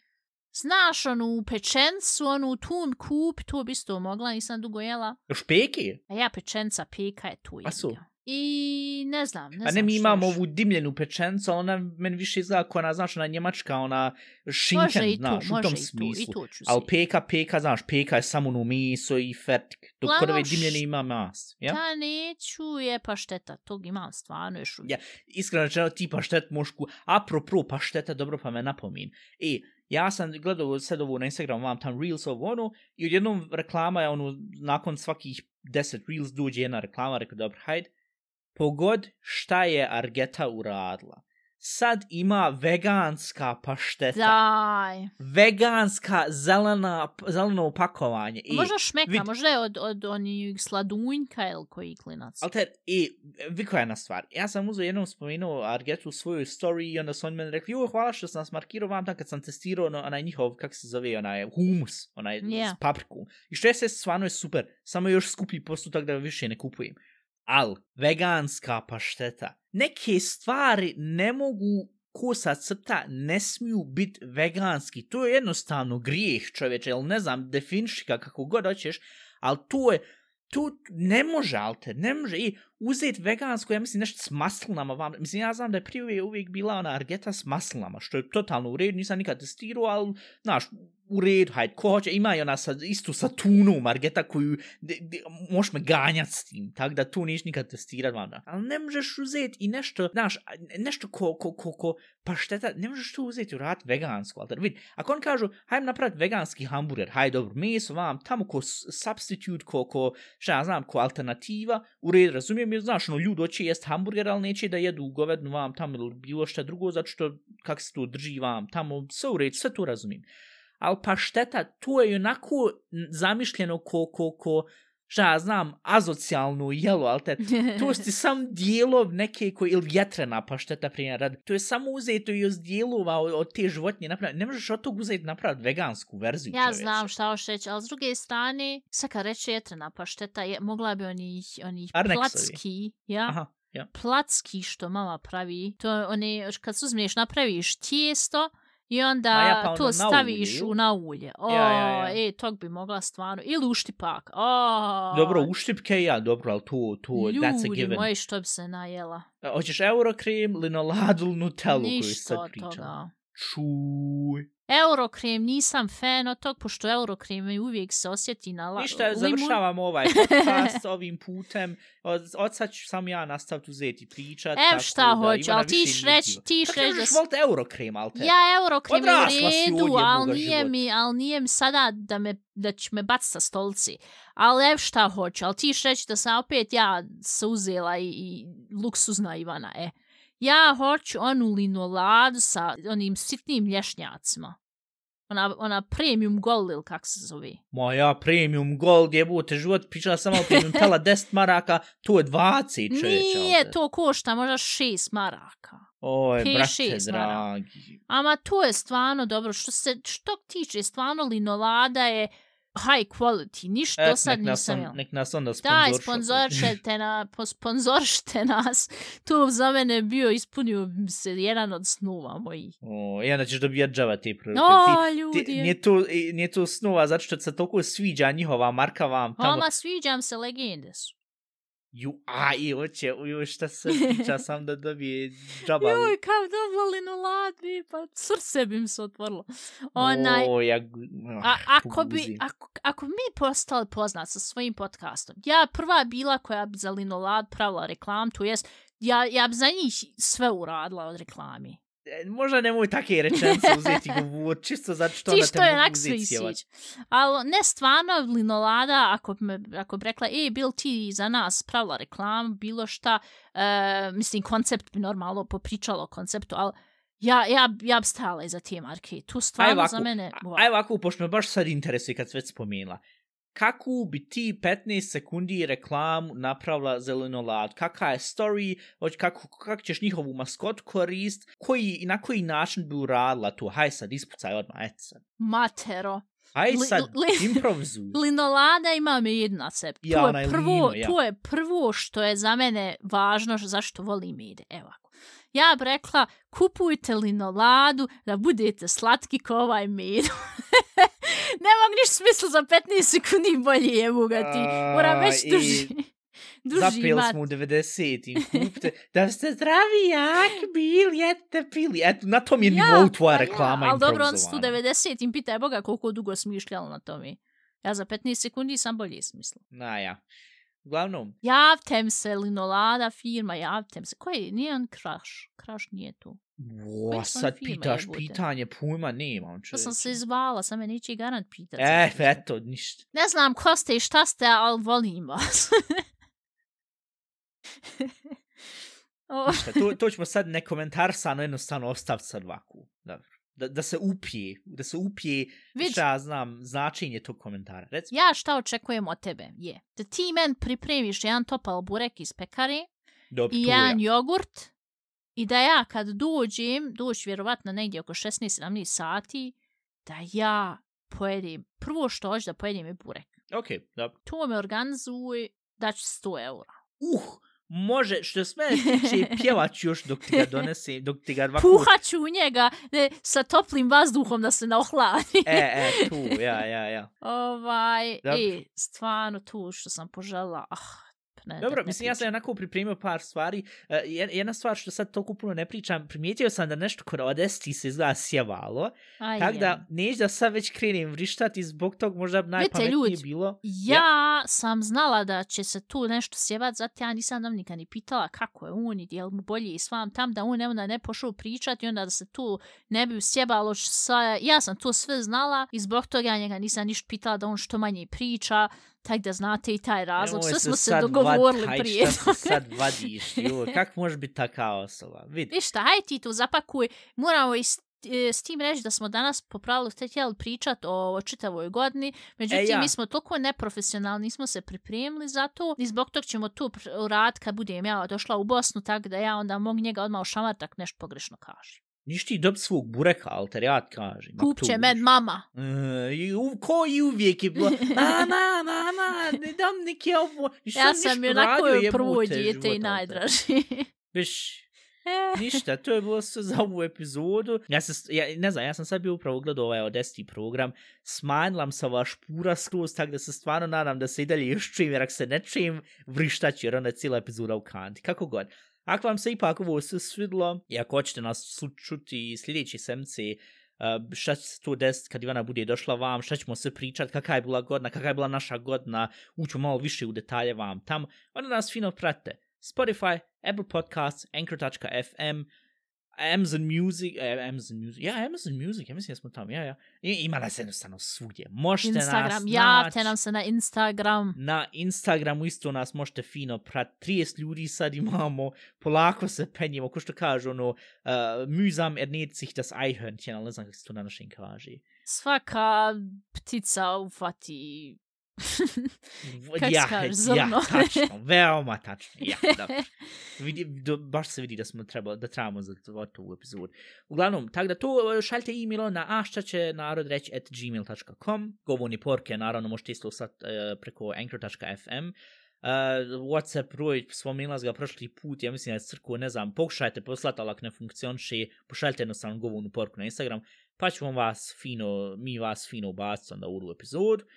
S2: Znaš onu pečencu, onu tun kup, to bi isto mogla, nisam dugo jela.
S1: Još peke?
S2: A ja pečenca peka je tu
S1: A su?
S2: I ne znam, ne
S1: A ne,
S2: znam
S1: mi
S2: što
S1: imamo
S2: još.
S1: ovu dimljenu pečencu, ona meni više izgleda kao ona, znaš, ona njemačka, ona šinken,
S2: Može i tu,
S1: znaš, u
S2: može
S1: tom
S2: i tu,
S1: smislu.
S2: i tu ću
S1: Ali peka, peka, znaš, peka je samo ono meso i fertik. Dok kod ove dimljene ima mas. Ja?
S2: Ta neću je pašteta, tog imam stvarno još uvijek.
S1: Ja, iskreno rečeno, ti paštet mošku, apropo pašteta, dobro pa me napomin. E, ja sam gledao sad ovo na Instagramu, vam tam Reels ovo ono, i odjednom reklama je ono, nakon svakih 10 Reels dođe jedna reklama, rekao, dobro, hajde, pogod šta je Argeta uradila sad ima veganska pašteta.
S2: Daj.
S1: Veganska zelena, zeleno upakovanje. I,
S2: možda šmeka,
S1: vid...
S2: možda je od, od onih sladunjka ili koji klinac.
S1: Alter, i vi koja jedna stvar. Ja sam uzeo jednom spomenuo Argetu u svojoj story i onda su oni meni rekli, joj, hvala što sam nas markirao vam tam kad sam testirao ono, onaj njihov, kak se zove, onaj humus, onaj yeah. s papriku. I što je se stvarno je super, samo još skupi postu tak da više ne kupujem al veganska pašteta. Neke stvari ne mogu kosa crta, ne smiju biti veganski. To je jednostavno grijeh čoveče, jel ne znam, definiši kako god hoćeš, ali to je, to ne može, alter, ne može. I uzeti vegansko, ja mislim, nešto s maslinama vam. Mislim, ja znam da je prije uvijek bila ona argeta s maslinama, što je totalno u redu, nisam nikad testirao, ali, znaš, u redu, hajde, ko hoće, ima i ona sa, istu sa tunom margeta koju de, de, možeš me ganjati s tim, tako da tu niš nikad testirat vam. Ali ne možeš uzeti i nešto, znaš, nešto ko, ko, ko, ko pa šteta, ne možeš tu uzeti u rad vegansko, ali vidi, ako on kažu, hajde napraviti veganski hamburger, hajde dobro, meso vam, tamo ko substitute, ko, ko, šta ja znam, ko alternativa, u redu, razumijem, jer znaš, ono, ljudi hoće jest hamburger, ali neće da jedu govednu vam tamo ili bilo šta drugo, zato što, kak se to drži vam tamo, sve u redu, sve to razumijem ali pa šteta, to je onako zamišljeno ko, ko, ko, šta ja znam, azocijalnu jelo, ali te, to je sam dijelov neke koji, ili vjetrena pa šteta primjer rad, to je samo uzeto i iz dijelova od, od te životinje napraviti, ne možeš od tog uzeti napraviti vegansku verziju.
S2: Ja čoveče. znam šta hoš reći, ali s druge strane, sad kad reče vjetrena pa šteta, je, mogla bi onih, onih placki, ja? Aha. Ja. Placki što mama pravi, to one, kad se uzmeš, napraviš tijesto, I onda ja, pa to staviš ulje, u na ulje. O, ja, ja, ja. e, tog bi mogla stvarno. Ili uštipak. O,
S1: dobro, uštipke ja, dobro, ali to, to,
S2: Ljudi,
S1: that's a given.
S2: Ljudi, moji što bi se najela.
S1: Hoćeš eurokrem, linoladu, nutellu koju sad pričam. Ništa toga. Čuj.
S2: Eurokrem, nisam fan od tog, pošto Eurokrem uvijek se osjeti na la-
S1: Ništa, limun. završavam ovaj podcast ovim putem. Od, od sad ću sam ja nastaviti uzeti pričat.
S2: Ev šta hoću, ali ti šreć, ti šreć
S1: da... Kako volite Eurokrem, ali te?
S2: Ja Eurokrem u redu, ali nije, mi, ali nije mi sada da, me, da će me baciti sa stolci. Ali ev šta hoću, ali ti šreć da sam opet ja se uzela i, i luksuzna Ivana, e. Ja hoću onu linoladu sa onim sitnim lješnjacima. Ona, ona premium gold ili kak se zove.
S1: Moja premium gold je bute život, pričala sam o premium tela <laughs> 10 maraka, to je 20 čeveća.
S2: Nije, to košta možda 6 maraka.
S1: Oj, brate, dragi.
S2: Ama to je stvarno dobro. Što se što tiče, stvarno linolada je high quality, ništa do sad nisam
S1: jel. Nek nas onda sponzoršate.
S2: Daj, sponzoršete, na, sponzoršite nas. <laughs> To za mene bio ispunio se jedan od snova mojih.
S1: O, i onda ćeš dobijat džava te proroke.
S2: O, ljudi. Ti,
S1: nije, to, nije to snova zato što se toliko sviđa njihova marka vam.
S2: Tamo... Sviđam se, legende su.
S1: Ju, a, i oće, ju, šta se <laughs> priča sam da dobije džaba.
S2: Joj, kao dobali no ladni, pa srce bi mi se otvorilo. Onaj,
S1: o, ja,
S2: oh, a, ako, bi, ako, ako mi postali poznat sa svojim podcastom, ja prva bila koja bi za Linolad pravila reklam, to jest, ja, ja bi za njih sve uradila od reklami.
S1: E, možda nemoj take rečence uzeti <laughs> govor, čisto zato što
S2: ona te mogu uzeti Ali ne stvarno, Linolada, ako, me, ako bi rekla, e, bil ti za nas pravila reklam, bilo šta, uh, mislim, koncept bi normalno popričalo o konceptu, ali ja, ja, ja bi stajala iza te marke. Tu stvarno
S1: ovako,
S2: za mene...
S1: Wow. Aj ovako, pošto me baš sad interesuje kad sve spomenula kako bi ti 15 sekundi reklamu napravila zeleno lad? Kaka je story? Kako, kako ćeš njihovu maskot korist? Koji, I na koji način bi uradila to? Haj sad, ispucaj odmah, et sad.
S2: Matero.
S1: Aj sad, li, improvizuj. <laughs>
S2: Linolada ima mi jedna sep. Ja, to, je prvo, lino, ja. to je prvo što je za mene važno zašto volim ide. Evo Ja bih rekla, kupujte linoladu da budete slatki ko ovaj med. <laughs> ne mogu niš smisla za 15 sekundi bolje je ga ti. Moram već duži. duži
S1: Zapili smo u 90-im, kupite, da ste zdravi, jak, bil, jete, pili. Eto, na tom je ja, nivou tvoja pa reklama ja,
S2: Ali dobro, on su 90-im, pitaj Boga koliko dugo smišljala na tome. Ja za 15 sekundi sam bolje smisla.
S1: Na ja. Uglavnom,
S2: Javtem se, linolada firma, javtem se. Koji, nije on Crash? Crash nije tu. Su
S1: sad pitaš
S2: jebote?
S1: pitanje, pojma nemam.
S2: To sam se izvala, sam me neće garant pitat.
S1: E, eto, ništa.
S2: Ne znam ko ste i šta ste, ali volim vas. <laughs> o,
S1: ništa. To, to ćemo sad ne komentarsano jednostavno ostaviti sad ovako. Da, da se upije, da se upije,
S2: Vid-
S1: šta ja znam, značenje tog komentara. Reci.
S2: ja šta očekujem od tebe je da ti men pripremiš jedan topal burek iz pekare
S1: Dobro,
S2: i
S1: to ja.
S2: jedan jogurt i da ja kad dođem, doći vjerovatno negdje oko 16-17 sati, da ja pojedem, prvo što hoću da pojedem je burek.
S1: Ok, dobro.
S2: To me organizuj, da ću 100 eura.
S1: Uh, može, što se mene tiče, pjevat ću još dok ti ga donese, dok ti ga ovako...
S2: Puhat u njega ne, sa toplim vazduhom da se ne ohladi.
S1: E, e, tu, ja, ja, ja. <laughs>
S2: Ovaj,
S1: Dobro.
S2: e, stvarno tu što sam požela, ah, ne,
S1: Dobro, mislim, ja sam onako pripremio par stvari. Uh, jedna stvar što sad toliko puno ne pričam, primijetio sam da nešto kod Odesti se izgleda sjevalo,
S2: Aj,
S1: tako
S2: je.
S1: da neću da sad već krenem vrištati zbog tog možda najpametnije
S2: ljudi,
S1: bilo.
S2: Ja sam znala da će se tu nešto sjevat, zato ja nisam nam nikad ni pitala kako je on i jel mu bolje i svam tam, da on onda ne pošao pričati i onda da se tu ne bi sjebalo. Sa, ja sam to sve znala i zbog toga njega nisam ništa pitala da on što manje priča, tako da znate i taj razlog. Sve smo se dogovorili
S1: vad,
S2: prije
S1: Šta se sad <laughs> vadiš, joj, kako možeš biti taka osoba? Vidi.
S2: Ništa, hajde ti to zapakuj. Moramo i s, e, tim reći da smo danas po pravilu htjeli pričat o, čitavoj godini, međutim
S1: E, ja.
S2: mi smo toliko neprofesionalni, nismo se pripremili za to i zbog tog ćemo tu uraditi kad budem ja došla u Bosnu, tako da ja onda mogu njega odmah ošamar tak nešto pogrešno kaže.
S1: Niš ti dob svog bureka, alter ja ti kažem.
S2: Kup će men mama.
S1: E, u, ko i uvijek je bilo, <laughs> mama, mama, ne dam neke ovo.
S2: Ja sam
S1: ništa
S2: onako
S1: radio,
S2: joj prvo dijete i najdraži. <laughs>
S1: Biš,
S2: E,
S1: ništa, to je bilo sve za ovu epizodu. Ja, se, ja ne znam, ja sam sad bio upravo gledao ovaj Odesti program, smanjila sam ova špura skroz, tako da se stvarno nadam da se i dalje još čujem, jer ako se ne čujem, vrištaću, jer onda je cijela epizoda u kanti. Kako god. Ako vam se ipak ovo sve svidlo, i ako hoćete nas slu- čuti semci, semce, Uh, šta će se to desiti kad Ivana bude došla vam, šta ćemo se pričat, kakva je bila godina, kakva je bila naša godina, ućemo malo više u detalje vam tam, onda nas fino prate. Spotify, Apple Podcasts, Anchor.fm, Amazon Music, eh, Amazon Music, ja, Amazon Music, ja mislim da smo tamo, ja, ja. I, ima nas jednostavno svugdje. Možete
S2: Instagram,
S1: nas
S2: javte
S1: naći
S2: nam se na Instagram.
S1: na Instagramu isto nas možete fino prat. 30 ljudi sad imamo, polako se penjemo, ko što kaže ono, uh, mühsam ernährt sich das Eichhörnchen, ali ne znam kako se to na našem kaže.
S2: Svaka ptica ufati
S1: ja,
S2: kaže,
S1: ja, tačno, veoma tačno, ja, dobro. <laughs> Vidi, do, baš se vidi da smo trebali, da trebamo za ovu epizodu. Uglavnom, tako da to e, šaljte e-mailo na ašćaće narod reći at gmail.com. Govorni porke, naravno, možete isto sad e, preko anchor.fm. Uh, Whatsapp broj, spomenula ga prošli put, ja mislim da je crkvo, ne znam, pokušajte poslati, ali ako ne funkcioniše, pošaljite jednostavno govornu porku na Instagram, pa ćemo vas fino, mi vas fino ubaciti onda u ovu epizodu. Uh,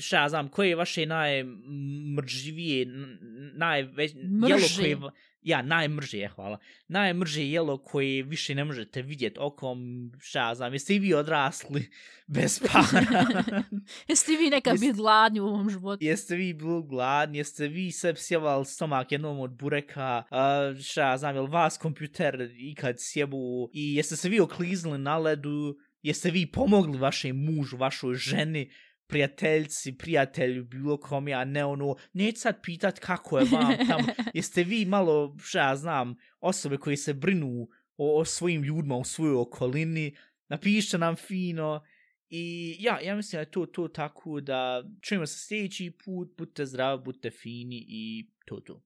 S1: šta ja znam, koje je vaše najmrživije, najveć, jelo
S2: Mrže.
S1: koje, va- ja, najmrže, je, hvala, najmrže jelo koje više ne možete vidjeti okom, šta ja znam, jeste i vi odrasli <laughs> bez para, <laughs>
S2: Jeste vi neka
S1: Jes-
S2: bit gladni u ovom životu?
S1: jeste vi bili gladni, jeste vi se sjevali stomak jednom od bureka, uh, šta ja znam, jel vas kompjuter ikad sjebu i jeste se vi okliznuli na ledu, jeste vi pomogli vašem mužu, vašoj ženi, prijateljci, prijatelju, bilo kom ja, ne ono, neću sad pitat kako je vam <laughs> tamo, jeste vi malo, šta ja znam, osobe koji se brinu o, o svojim ljudima u svojoj okolini, napišite nam fino. I ja, ja mislim da je to to tako da čujemo se sljedeći put, budite zdravi, budite fini i to to.